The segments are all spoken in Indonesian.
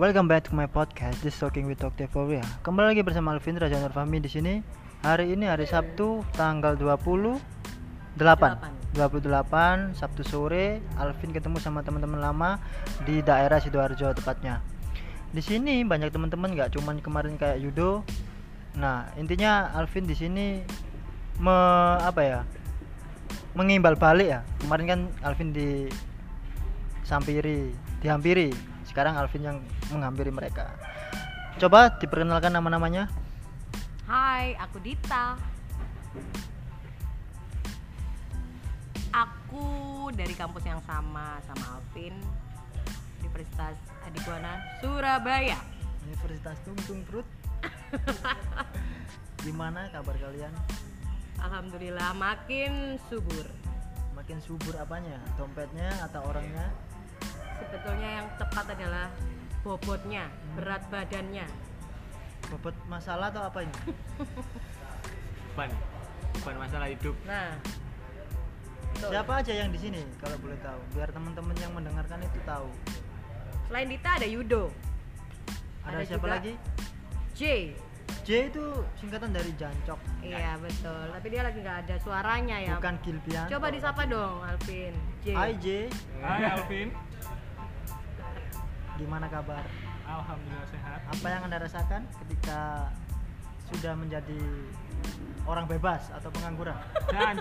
Welcome back to my podcast This Talking with. Fauria. Kembali lagi bersama Alvin Raja Nur Fahmi di sini. Hari ini hari Sabtu tanggal 28 28 Sabtu sore Alvin ketemu sama teman-teman lama di daerah Sidoarjo tepatnya. Di sini banyak teman-teman nggak cuman kemarin kayak Yudo. Nah, intinya Alvin di sini me apa ya? mengimbal balik ya. Kemarin kan Alvin di sampiri, dihampiri. Sekarang Alvin yang menghampiri mereka. Coba diperkenalkan nama-namanya. Hai, aku Dita. Aku dari kampus yang sama sama Alvin, Universitas Adiguana, Surabaya. Universitas Tungtung Fruit. Gimana kabar kalian? Alhamdulillah makin subur. Makin subur apanya? Dompetnya atau orangnya? Sebetulnya yang tepat adalah bobotnya, berat badannya. Bobot masalah atau apa ini? beban beban masalah hidup Nah, betul. Siapa aja yang di sini kalau boleh tahu? Biar teman-teman yang mendengarkan itu tahu. Selain Dita ada Yudo, Ada, Ada siapa lagi? J. J itu singkatan dari Jancok, Iya betul, tapi dia lagi nggak ada suaranya ya. bukan Gilbian. Coba disapa dong, Alvin. J. Hai J, Hai Alvin gimana kabar? Alhamdulillah sehat Apa yang Anda rasakan ketika sudah menjadi orang bebas atau pengangguran? dan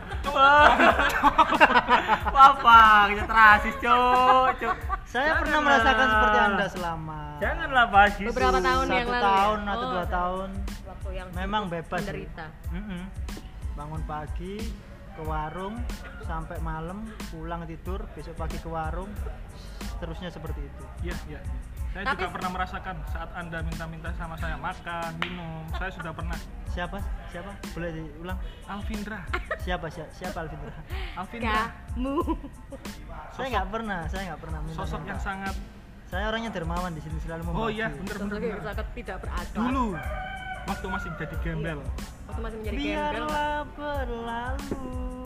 apa kita terasis cok Saya pernah Janganlah. merasakan seperti Anda selama janganlah bahas itu Beberapa tahun satu yang lalu ya? tahun atau Oh, dua tahun. Waktu yang Memang bebas. Menderita. Mm-mm. Bangun pagi ke warung sampai malam pulang tidur besok pagi ke warung terusnya seperti itu. Iya, iya. Saya Tapi- juga pernah merasakan saat Anda minta-minta sama saya makan, minum. Saya sudah pernah. Siapa? Siapa? Boleh diulang? Alvindra. Siapa? Siapa, siapa Alvin? Alvindra. Kamu. saya nggak pernah, saya nggak pernah minta. Sosok yang sangat Saya orangnya dermawan di sini selalu Oh membagi. iya, bener bener. Sosok yang sangat tidak berakal. Dulu waktu masih jadi gembel. Waktu masih menjadi gembel. Biarlah berlalu.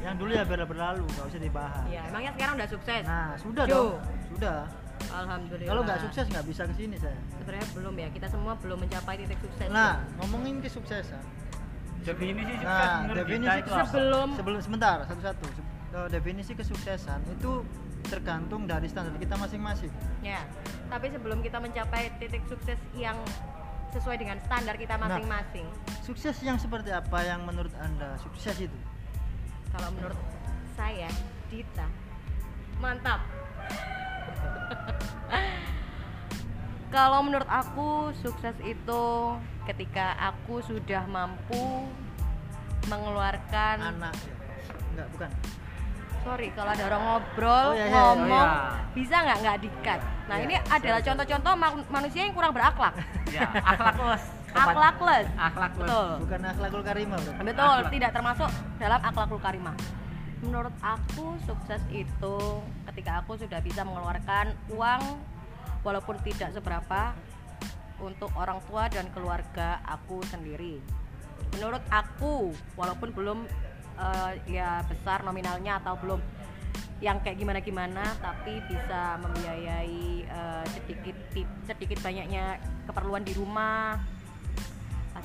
Yang dulu ya biarlah berlalu, nggak usah dibahas. Iya, emangnya sekarang udah sukses? Nah, sudah Jo. dong. Sudah. Alhamdulillah. Kalau nggak sukses nggak bisa ke sini saya. sebenarnya belum ya. Kita semua belum mencapai titik sukses. Nah, ngomongin kesuksesan. definisi sukses Nah, definisi kita? Sebelum- sebelum sebentar satu-satu. Definisi kesuksesan itu tergantung dari standar kita masing-masing. Ya. Tapi sebelum kita mencapai titik sukses yang sesuai dengan standar kita Nah. masing-masing. Sukses yang seperti apa yang menurut Anda sukses itu? Kalau menurut saya, Dita, mantap. Kalau menurut aku sukses itu ketika aku sudah mampu mengeluarkan Anak. Enggak, bukan. sorry kalau ada orang ngobrol Oh, iya, iya, ngomong oh, iya. bisa nggak nggak dikat. Nah Iya, ini adalah contoh-contoh ma- manusia yang kurang berakhlak, ya akhlakless akhlakless. akhlakless Betul. Bukan akhlakul karimah, Bro. Betul, Akhlak. tidak termasuk dalam akhlakul karimah. Menurut aku sukses itu ketika aku sudah bisa mengeluarkan uang walaupun tidak seberapa untuk orang tua dan keluarga aku sendiri. Menurut aku walaupun belum eh, ya besar nominalnya atau belum yang kayak gimana gimana tapi bisa membiayai eh, sedikit sedikit banyaknya keperluan di rumah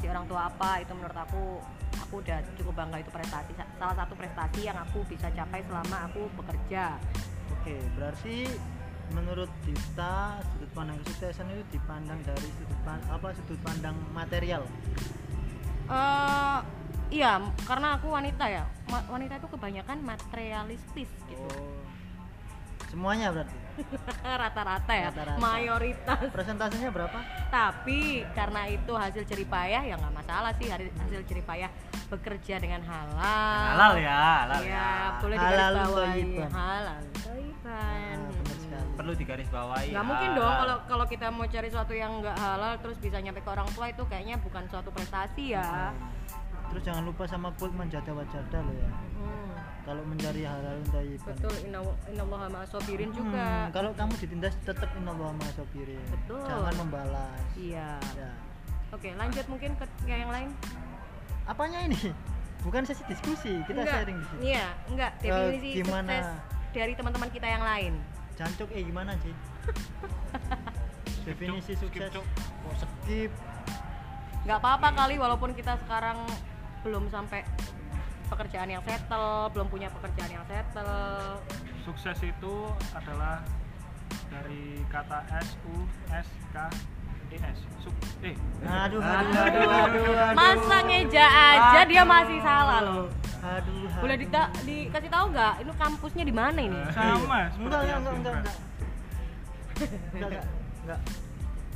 kasih orang tua apa itu menurut aku aku udah cukup bangga itu prestasi Sa- salah satu prestasi yang aku bisa capai selama aku bekerja Oke, berarti menurut Dita sudut pandang kesuksesan itu dipandang dari sudut pan- apa sudut pandang material. eh iya karena aku wanita ya Ma- wanita itu kebanyakan materialistis gitu Oh. Semuanya berarti. rata-rata ya Rata-rata. mayoritas Presentasinya berapa? tapi karena itu hasil jeripayah ya nggak masalah sih hasil jeripayah bekerja dengan halal halal ya halal ya ya boleh Halal digarisbawahi thayyiban. halal thayyiban. Ah, benar sekali. perlu digarisbawahi nggak mungkin halal. dong kalau kalau kita mau cari sesuatu yang nggak halal terus bisa nyampe ke orang tua itu kayaknya bukan suatu prestasi ya Terus jangan lupa sama quote menjada wajada loh ya. Kalau mencari halal thayyiban. betul inna innallaha ma'asobirin Hmm, juga kalau kamu ditindas tetap innallaha ma'asabirin. Betul. Jangan membalas. iya Ya. oke lanjut mungkin ke yang lain Apanya ini? Bukan sesi diskusi, kita enggak sharing di sini. iya enggak Eh, definisi gimana? sukses dari teman-teman kita yang lain Jancuk eh gimana sih? definisi sukses Skip, Cuk. oh, skip nggak apa-apa kali walaupun kita sekarang belum sampai pekerjaan yang settle belum punya pekerjaan yang settle. Sukses itu adalah dari kata S U S K E S. Suk eh. Aduh aduh aduh aduh, aduh. masa ngeja aja dia masih salah loh. aduh boleh aduh. dita- dikasih tahu nggak ini kampusnya di mana ini? Sama enggak enggak enggak enggak. Enggak enggak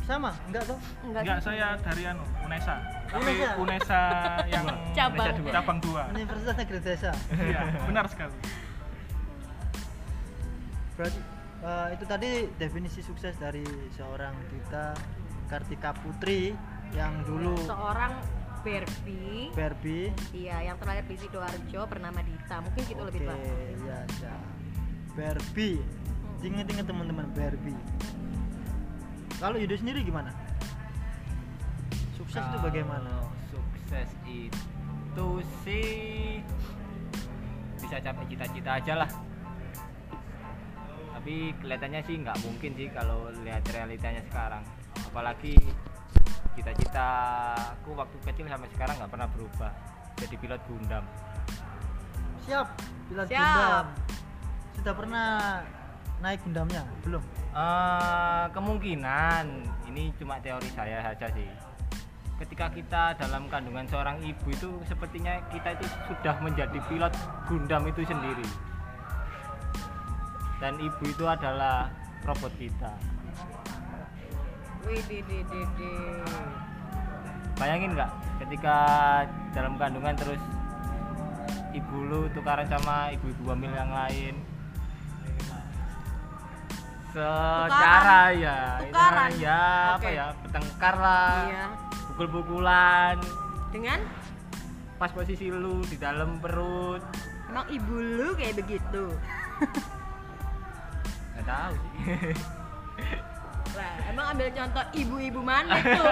sama enggak toh enggak Enggak, saya dari anu Unesa. Tapi Unesa? Unesa yang Cabang. Unesa dua. cabang 2. Universitas Negeri Desa Iya, benar sekali. berarti eh, itu tadi definisi sukses dari seorang Dita Kartika Putri yang dulu seorang Barbie Barbie iya yang terlahir di sidoarjo bernama Dita mungkin gitu lebih Oke, pak ya, ya. Barbie. Ingat-ingat teman-teman Barbie. Kalau Yudo sendiri gimana? Sukses itu bagaimana? Sukses itu sih bisa capai cita-cita aja lah. Tapi kelihatannya sih nggak mungkin sih kalau lihat realitanya sekarang. Apalagi cita-cita aku waktu kecil sampai sekarang nggak pernah berubah. Jadi pilot Gundam. Siap, pilot Siap. Gundam. Sudah pernah naik Gundamnya? Belum. Eh, kemungkinan ini cuma teori saya saja sih. Ketika kita dalam kandungan seorang ibu itu sepertinya kita itu sudah menjadi pilot Gundam itu sendiri. Dan ibu itu adalah robot kita. wih di di di di Bayangin nggak ketika dalam kandungan terus ibu lu tukaran sama ibu-ibu hamil yang lain. Secara ya, Tukaran. ya apa Oke. ya, bertengkar lah. iya. Pukul-pukulan dengan? Pas posisi lu di dalam perut. Emang ibu lu kayak begitu? Nggak tahu sih. Lah, emang ambil contoh ibu-ibu mana tuh?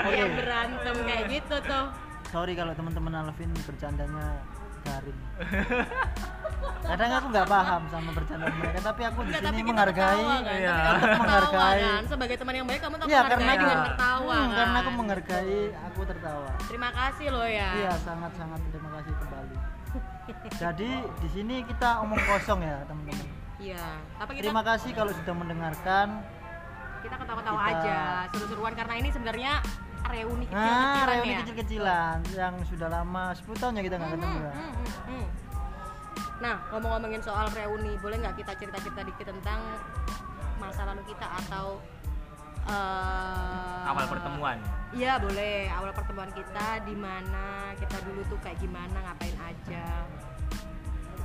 Yang berantem kayak gitu tuh. Sorry kalau teman-teman Alvin bercandanya garing. Kadang aku nggak paham sama bercandaan mereka, tapi aku di sini menghargai. ketawa kan? Iya. Menghargai. kan? Sebagai teman yang baik kamu tuh Iya, karena aku dengan tertawa Hmm, kan? karena aku menghargai, aku tertawa. Terima kasih loh ya. Iya, sangat-sangat terima kasih kembali. Jadi di sini kita omong kosong ya, teman-teman. Iya. Tapi kita Terima kasih kalau sudah mendengarkan. kita ketawa-ketawa Kita- aja, seru-seruan karena ini sebenarnya reuni Nah, kecil-kecilan reuni ya. kecil-kecilan yang sudah lama 10 tahun ya kita nggak ketemu Hmm, ya. hmm, hmm, hmm. Nah, ngomong-ngomongin soal reuni, boleh nggak kita cerita-cerita dikit tentang masa lalu kita atau eh, awal pertemuan Iya boleh awal pertemuan kita di mana kita dulu tuh kayak gimana ngapain aja.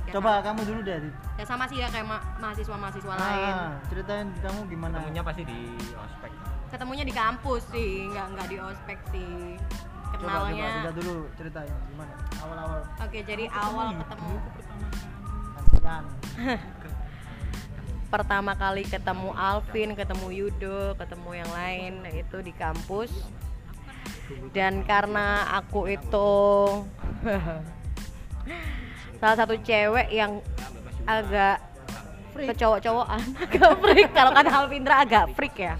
Ya Coba sama- kamu dulu deh. Ya sama sih ya kayak ma- mahasiswa-mahasiswa lain. Ah, ceritain kamu gimana? ketemunya pasti di ospek Ketemunya di kampus sih, nggak nggak di ospek sih. Coba coba Kenalnya. kita dulu ceritain gimana awal-awal Oke jadi awal ketemu pertama kali ketemu Alvin, ketemu Yudo, ketemu yang lain itu di kampus. Dan karena aku itu salah satu cewek yang agak kecowok-cowokan, agak freak. Kalau kata Alvindra agak freak ya.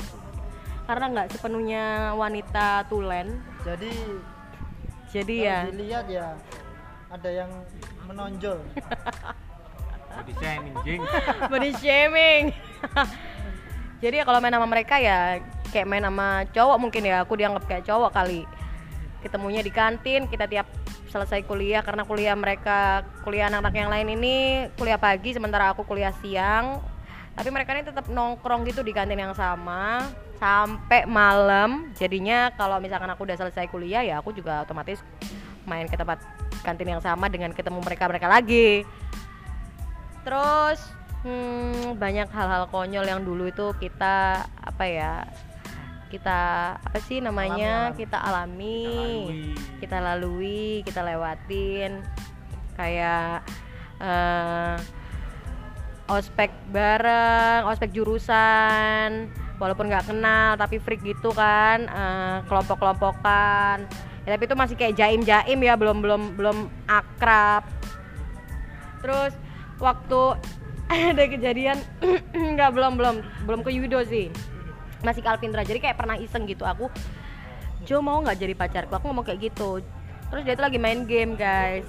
Karena nggak sepenuhnya wanita tulen. Jadi Jadi ya dilihat ya ada yang menonjol. Body shaming jing. Body shaming. Jadi ya kalau main sama mereka ya kayak main sama cowok mungkin ya. Aku dianggap kayak cowok kali. Ketemunya di kantin kita tiap selesai kuliah. Karena kuliah mereka kuliah anak-anak yang lain ini kuliah pagi sementara aku kuliah siang. Tapi mereka ini tetap nongkrong gitu di kantin yang sama. Sampai malam. Jadinya kalau misalkan aku udah selesai kuliah ya aku juga otomatis main ke tempat kantin yang sama dengan ketemu mereka mereka lagi Terus hmm, banyak hal-hal konyol yang dulu itu kita apa ya? Kita apa sih namanya? Alami, alami. Kita alami, kita lalui, kita lewatin. Kayak eh, ospek bareng, ospek jurusan, walaupun nggak kenal tapi freak gitu kan, eh, kelompok-kelompokan. Ya, tapi itu masih kayak jaim-jaim ya, belum belum belum akrab. Terus waktu ada kejadian nggak belum belum belum ke Yudo sih. Masih ke Alvindra jadi kayak pernah iseng gitu. Aku Jo mau nggak jadi pacarku? Aku ngomong kayak gitu. Terus dia tuh lagi main game guys.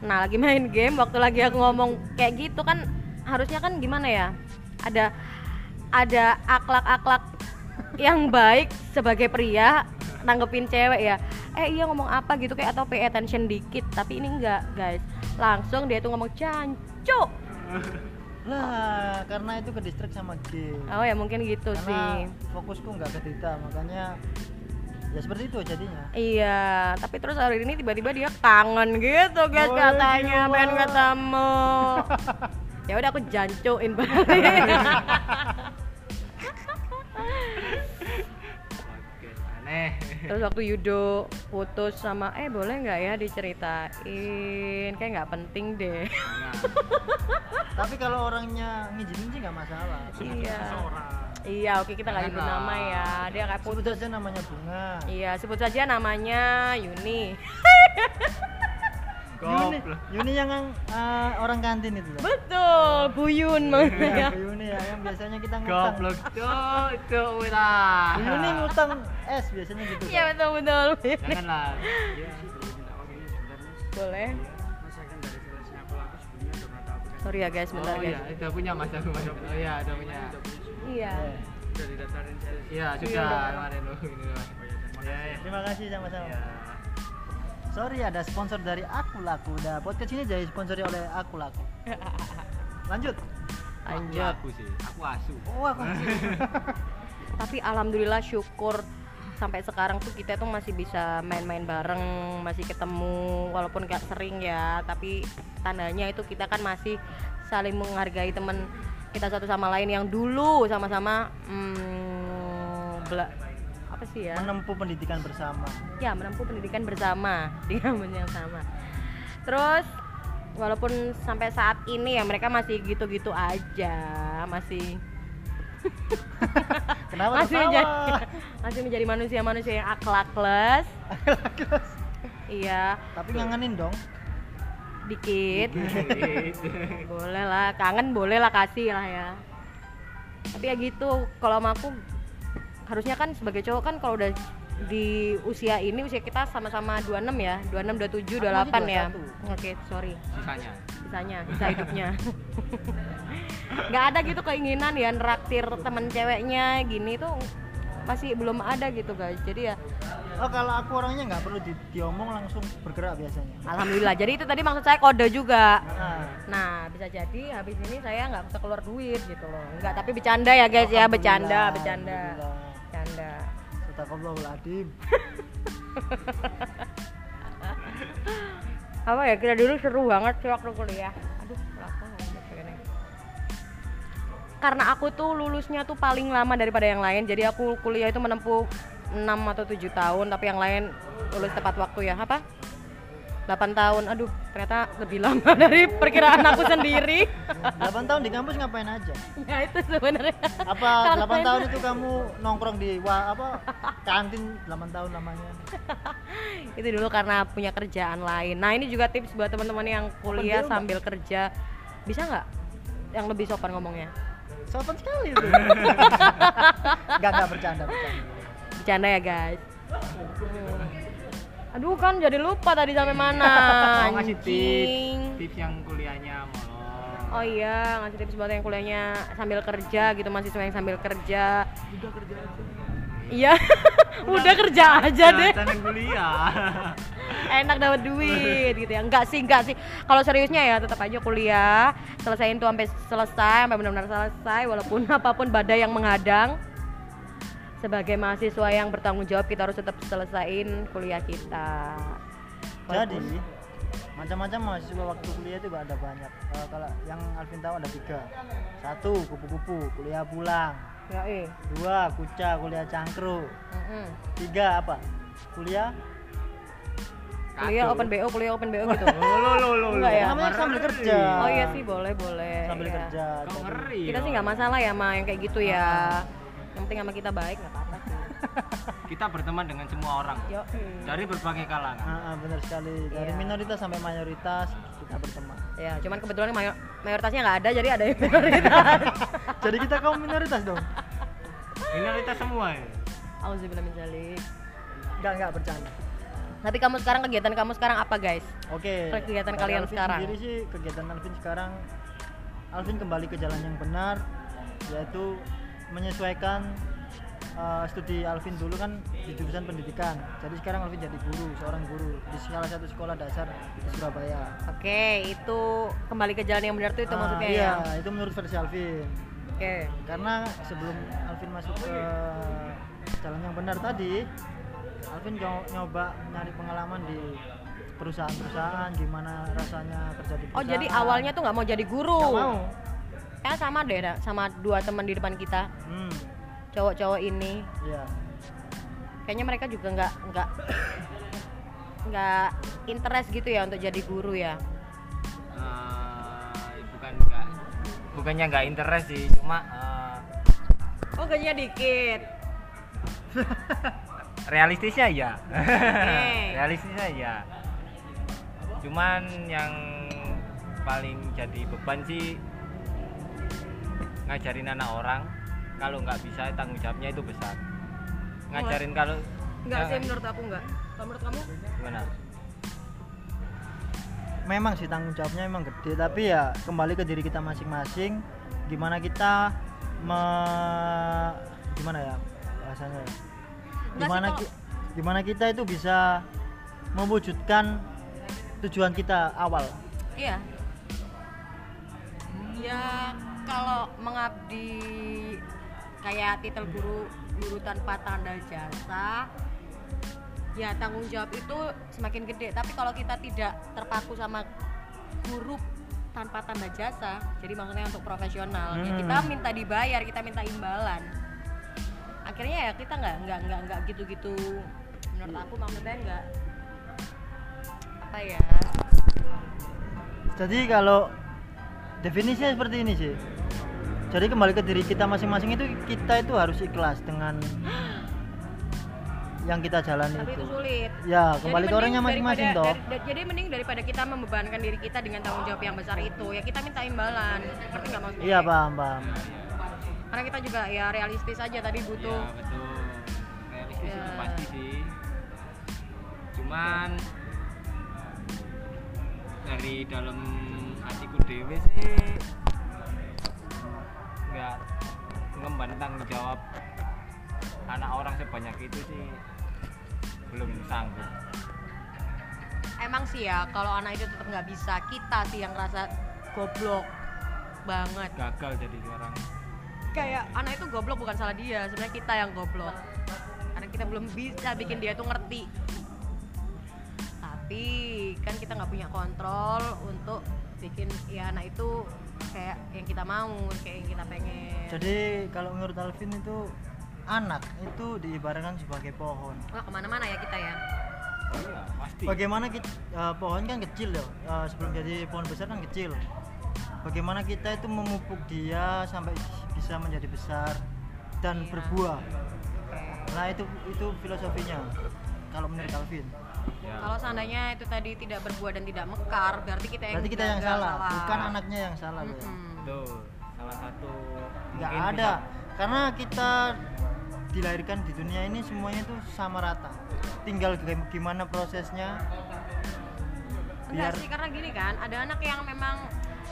Nah lagi main game waktu lagi aku ngomong kayak gitu kan harusnya kan gimana ya? Ada ada akhlak-akhlak yang baik sebagai pria nanggepin cewek ya. Eh iya ngomong apa gitu kayak atau pay attention dikit tapi ini enggak guys. Langsung dia tuh ngomong cancuk lah karena itu ke distrik sama game oh ya mungkin gitu karena sih fokusku nggak ke Dita makanya ya seperti itu jadinya Iya, tapi terus hari ini tiba-tiba dia kangen gitu guys Oh, katanya gila. pengen ketemu. ya udah aku jancuin balik. Oke, aneh terus waktu Yudo putus sama eh boleh nggak ya diceritain? Kayak nggak penting deh. Tapi kalau orangnya ngizinin sih nggak masalah iya. Iya, oke kita nggak nyebut nama lah. ya. Dia kayak sebut saja namanya bunga Iya, sebut saja namanya Yuni. Yuni. Yuni yang eh, orang kantin itu loh. Betul, Buyun maksudnya. Ya, Bu Yuni ya, yang biasanya kita ngutang. Goblok, cok, cok, wira. Bu Yuni ngutang es biasanya gitu. Iya betul betul. Janganlah. Boleh. Sorry ya guys, bentar Oh guys. iya, udah punya mas aku mas. Oh iya, udah punya. Iya. Eh, udah didaftarin sales Iya, sudah kemarin loh ini loh. Ya, ya. Terima kasih sama-sama. Ya. Sorry ada sponsor dari Aku Laku. Udah podcast ini jadi sponsori oleh Aku Laku. Lanjut. Lanjut. Aku sih, aku asu. Oh, aku Tapi alhamdulillah syukur sampai sekarang tuh kita tuh masih bisa main-main bareng, masih ketemu walaupun gak sering ya, tapi tandanya itu kita kan masih saling menghargai temen kita satu sama lain yang dulu sama-sama hmm, bela- apa sih ya? menempuh pendidikan bersama. ya menempuh pendidikan bersama di kampus yang sama terus walaupun sampai saat ini ya mereka masih gitu-gitu aja masih Kenapa masih tertawa? menjadi masih menjadi manusia-manusia yang akhlakles iya Tapi ngangenin dong. dikit Gitu. boleh lah kangen boleh lah kasih lah ya tapi ya gitu kalau sama aku harusnya kan sebagai cowok kan kalau udah di usia ini usia kita sama-sama 26 ya 26 27 Aku 28 masih ya 21. oke sorry Sisanya. Sisanya sisa hidupnya nggak ada gitu keinginan ya neraktir temen ceweknya gini tuh masih belum ada gitu guys jadi ya Oh, kalau aku orangnya nggak perlu di, diomong langsung bergerak biasanya. alhamdulillah jadi itu tadi maksud saya kode juga Nah, Nah, bisa jadi habis ini saya nggak bisa keluar duit gitu loh. Enggak, tapi bercanda ya guys ya, bercanda, bercanda. Bercanda. Adim. Apa ya? Kita dulu seru banget sih waktu kuliah. Aduh, begini. Karena aku tuh lulusnya tuh paling lama daripada yang lain, jadi aku kuliah itu menempuh 6 atau 7 tahun, tapi yang lain lulus tepat waktu ya. Apa? 8 tahun. Aduh, ternyata lebih lama dari perkiraan aku sendiri. 8 tahun di kampus ngapain aja? ya itu sebenarnya. Apa Kalau 8 tahun itu- kamu nongkrong di wah apa kantin 8 tahun lamanya? itu dulu karena punya kerjaan lain. Nah ini juga tips buat teman-teman yang kuliah BO, sambil kerja, bisa nggak yang lebih sopan ngomongnya? Sopan sekali itu. Enggak enggak bercanda bercanda. Bercanda ya guys. Aduh kan jadi lupa tadi sampai mana. Mau ngasih tips, tips yang kuliahnya molor. Oh iya, ngasih tips buat yang kuliahnya sambil kerja gitu, mahasiswa yang sambil kerja. Udah kerja aja. Iya, udah kerja aja deh. Jangan kuliah. enak dapat duit gitu ya enggak sih enggak sih kalau seriusnya ya tetap aja kuliah selesaiin tuh sampai selesai sampai benar-benar selesai walaupun apa pun badai yang menghadang sebagai mahasiswa yang bertanggung jawab kita harus tetap selesaiin kuliah kita Jadi Walaupun- macam-macam mahasiswa waktu kuliah itu ada banyak. Eh, kalau yang Alvin tahu ada tiga. Satu kupu-kupu kuliah pulang. ya eh Dua kuca kuliah cangkru. Mm-mm. Tiga apa? Kuliah kuliah open bo kuliah open bo gitu Oh, lo lo lo. Enggak ya? Namanya sambil kerja. oh iya sih boleh boleh sambil Iya. kerja. Jadi- ngeri. kita sih loh. nggak masalah ya ma yang kayak gitu ya yang penting sama kita baik nggak apa-apa sih kita berteman dengan semua orang Yo. dari berbagai kalangan Ah, ah, benar sekali dari Iya. minoritas sampai mayoritas kita berteman Ya, cuman kebetulan mayor- mayoritasnya nggak ada, jadi ada yang minoritas. jadi kita kaum minoritas dong minoritas semua ya Auzubillah min dzalik. nggak nggak bercanda Tapi kamu sekarang kegiatan kamu sekarang apa, guys? Oke. Kegiatan dari kalian Alvin sekarang. Sendiri sih kegiatan Alvin sekarang Alvin kembali ke jalan yang benar yaitu menyesuaikan uh, studi Alvin dulu kan di jurusan pendidikan. Jadi sekarang Alvin jadi guru, seorang guru di salah satu sekolah dasar di Surabaya. Oke, itu kembali ke jalan yang benar tuh itu Ah, maksudnya iya, ya. itu menurut versi Alvin. Oke. Karena sebelum Alvin masuk ke jalan yang benar tadi, Alvin nyo- nyoba nyari pengalaman di perusahaan-perusahaan gimana rasanya kerja di Oh, perusahaan. jadi awalnya tuh nggak mau jadi guru. Nggak mau. Ya sama deh, sama dua teman di depan kita, Hmm, cowok-cowok ini. iya. Kayaknya mereka juga nggak nggak nggak interest gitu ya untuk jadi guru ya. Eh, bukan nggak bukannya nggak interest sih cuma eh, Oh, gajinya dikit. realistisnya ya Oke. realistisnya ya cuman yang paling jadi beban sih ngajarin anak orang kalau nggak bisa tanggung jawabnya itu besar ngajarin kalau Enggak ya, sih menurut aku enggak. Kalau menurut kamu? gimana Memang sih tanggung jawabnya memang gede, tapi ya kembali ke diri kita masing-masing. Gimana kita me gimana ya bahasanya? ya? Sih, Gimana kalau- ki- gimana kita itu bisa mewujudkan tujuan kita awal. Iya. Ya kalau mengabdi kayak titel guru guru tanpa tanda jasa ya tanggung jawab itu semakin gede tapi kalau kita tidak terpaku sama guru tanpa tanda jasa jadi maksudnya untuk profesional ya Hmm. kita minta dibayar kita minta imbalan akhirnya ya kita nggak nggak nggak nggak gitu-gitu menurut aku maksudnya nggak apa ya Jadi kalau definisinya seperti ini sih. Jadi kembali ke diri kita masing-masing itu kita itu harus ikhlas dengan yang kita jalani tapi itu. itu sulit Ya, Jadi kembali ke mending orangnya masing-masing toh. dari- da- jadi mending daripada kita membebankan diri kita dengan tanggung jawab yang besar itu ya kita minta imbalan ngerti nggak maksudnya Iya, paham, paham. karena kita juga ya realistis aja tadi butuh ya betul realistis itu Ya. pasti sih cuman dari dalam hatiku dewe sih nggak ngemban tanggung jawab anak orang sebanyak itu sih belum sanggup. Emang sih ya kalau anak itu tetap nggak bisa kita sih yang rasa goblok banget. Gagal jadi orang kayak anak itu goblok bukan salah dia sebenarnya kita yang goblok. Karena kita belum bisa bikin dia tuh ngerti. Tapi kan kita nggak punya kontrol untuk bikin ya anak itu kayak yang kita mau kayak yang kita pengen Jadi kalau menurut Alvin itu anak itu diibaratkan sebagai pohon. Wah, ke mana-mana ya kita ya iya pasti Bagaimana kita pohon kan kecil loh, eh, sebelum jadi pohon besar kan kecil. Bagaimana kita itu memupuk dia sampai bisa menjadi besar dan Iya. berbuah. Nah itu itu filosofinya kalau menurut Alvin. Ya. kalau seandainya itu tadi tidak berbuah dan tidak mekar berarti kita yang Berarti kita yang gagal, salah, bukan anaknya yang salah. loh. Mm-mm. betul salah satu Nggak ada, bisa- karena kita dilahirkan di dunia ini semuanya itu sama rata. Tinggal gi- gimana prosesnya. Enggak Biar sih karena gini kan, ada anak yang memang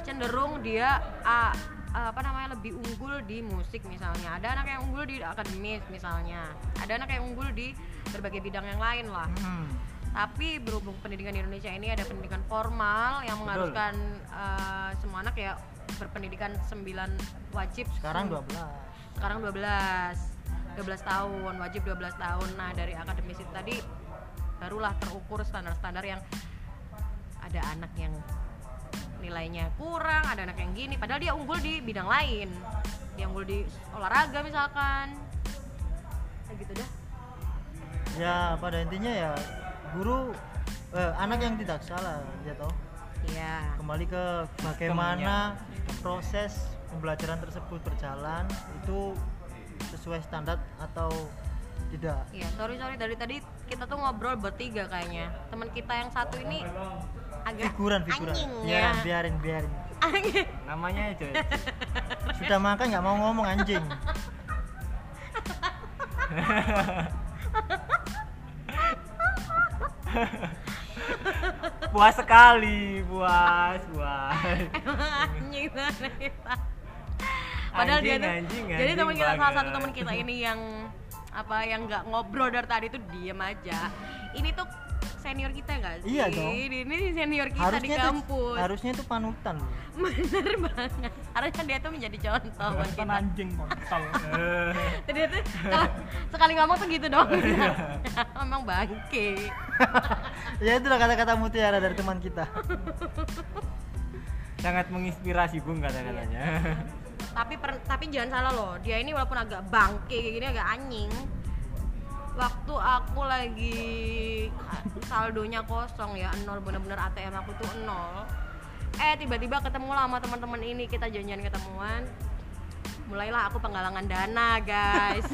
cenderung dia ah, apa namanya lebih unggul di musik misalnya. Ada anak yang unggul di akademis misalnya. Ada anak yang unggul di berbagai bidang yang lain lah. Hmm, Tapi berhubung pendidikan di Indonesia ini ada pendidikan formal yang mengharuskan eh, semua anak ya berpendidikan 9 wajib sekarang Sem- 12. sekarang 12 12 tahun wajib 12 tahun. Nah dari akademis itu tadi barulah terukur standar-standar yang ada anak yang nilainya kurang ada anak yang gini. Padahal dia unggul di bidang lain. Dia unggul di olahraga misalkan. Kayak gitu dah. Ya pada intinya ya guru eh, anak yang tidak salah ya toh. iya. Kembali ke bagaimana proses pembelajaran tersebut berjalan itu sesuai standar atau tidak? Iya, sorry sorry. Dari tadi kita tuh ngobrol bertiga kayaknya. Teman kita yang satu ini agak figuran figuran. anjing biarin ya. biarin biarin. Namanya aja sudah makan nggak mau ngomong anjing puas sekali puas puas Emang anjing teman kita. Padahal dia Anjing, tuh anjing, jadi anjing teman kita salah banget. satu teman kita ini yang apa yang nggak ngobrol dari tadi tuh diem aja. Ini tuh senior kita nggak sih? Iya dong. Ini senior kita di harusnya tuh kampus. harusnya itu panutan. Bener banget. Harusnya dia tuh menjadi contoh buat kita. anjing kontol. Eh, Jadi tuh kalau sekali ngomong tuh gitu dong. Iya. Emang bangke. ya itulah kata-kata mutiara dari teman kita sangat menginspirasi bung kata-katanya tapi per- tapi jangan salah loh dia ini walaupun agak bangke kayak gini agak anjing waktu aku lagi saldonya kosong ya nol bener-bener ATM aku tuh nol. Eh tiba-tiba ketemu lah sama teman-teman ini kita janjian ketemuan. Mulailah aku penggalangan dana guys.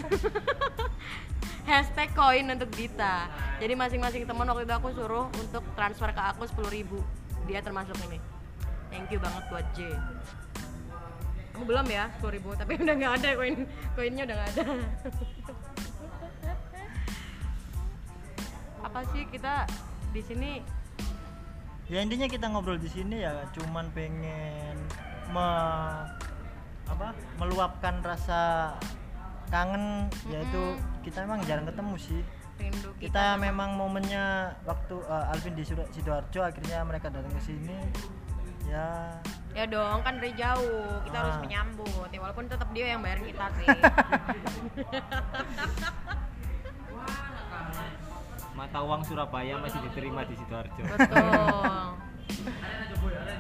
Hashtag koin untuk Dita. Jadi masing-masing teman waktu itu aku suruh untuk transfer ke aku 10.000 dia termasuk ini. Thank you banget buat J. Aku belum ya 10.000 tapi udah nggak ada koin. Koinnya udah nggak ada apa sih kita di sini? Ya intinya kita ngobrol di sini ya cuman pengen me, apa meluapkan rasa kangen yaitu kita emang jarang ketemu sih. Rindu kita, kita memang momennya waktu eh, Alvin di Sido- sidoarjo akhirnya mereka datang ke sini. Ya. Ya dong kan dari jauh kita harus Ah. menyambut ya walaupun tetap dia yang bayar kita sih mata uang Surabaya masih diterima di sidoarjo. Betul.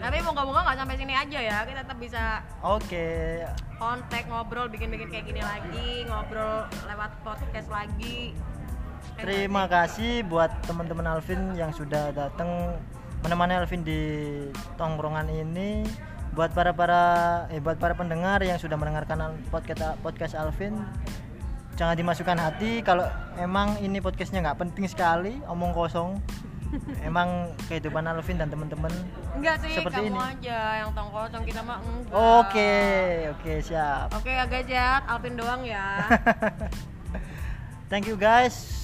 Tapi moga-moga nggak sampai sini aja ya. Kita tetap bisa oke. kontak ngobrol bikin-bikin kayak gini lagi ngobrol lewat podcast lagi. Terima kasih buat teman-teman Alvin yang sudah datang menemani Alvin di tongkrongan ini. Buat para para eh buat para pendengar yang sudah mendengarkan podcast podcast Alvin jangan dimasukkan hati kalau emang ini podcastnya nggak penting sekali omong kosong. Emang kehidupan Alvin dan teman-teman enggak sih Seperti kamu ini. aja yang tong kosong kita mah enggak. Oke oke siap. Oke ya guys ya Alvin doang ya. Thank you guys.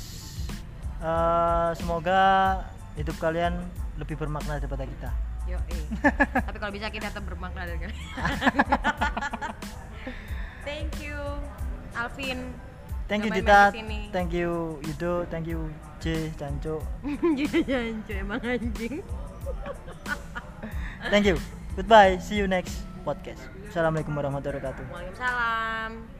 Eh, semoga hidup kalian lebih bermakna daripada kita. Yo, tapi kalau bisa kita tetap bermakna dari kalian. Thank you, Alvin. Thank you Dita, thank you Yudo, thank you J, Janco. Jancu emang anjing. Thank you. Goodbye. See you next podcast. Assalamualaikum warahmatullahi wabarakatuh. Waalaikumsalam.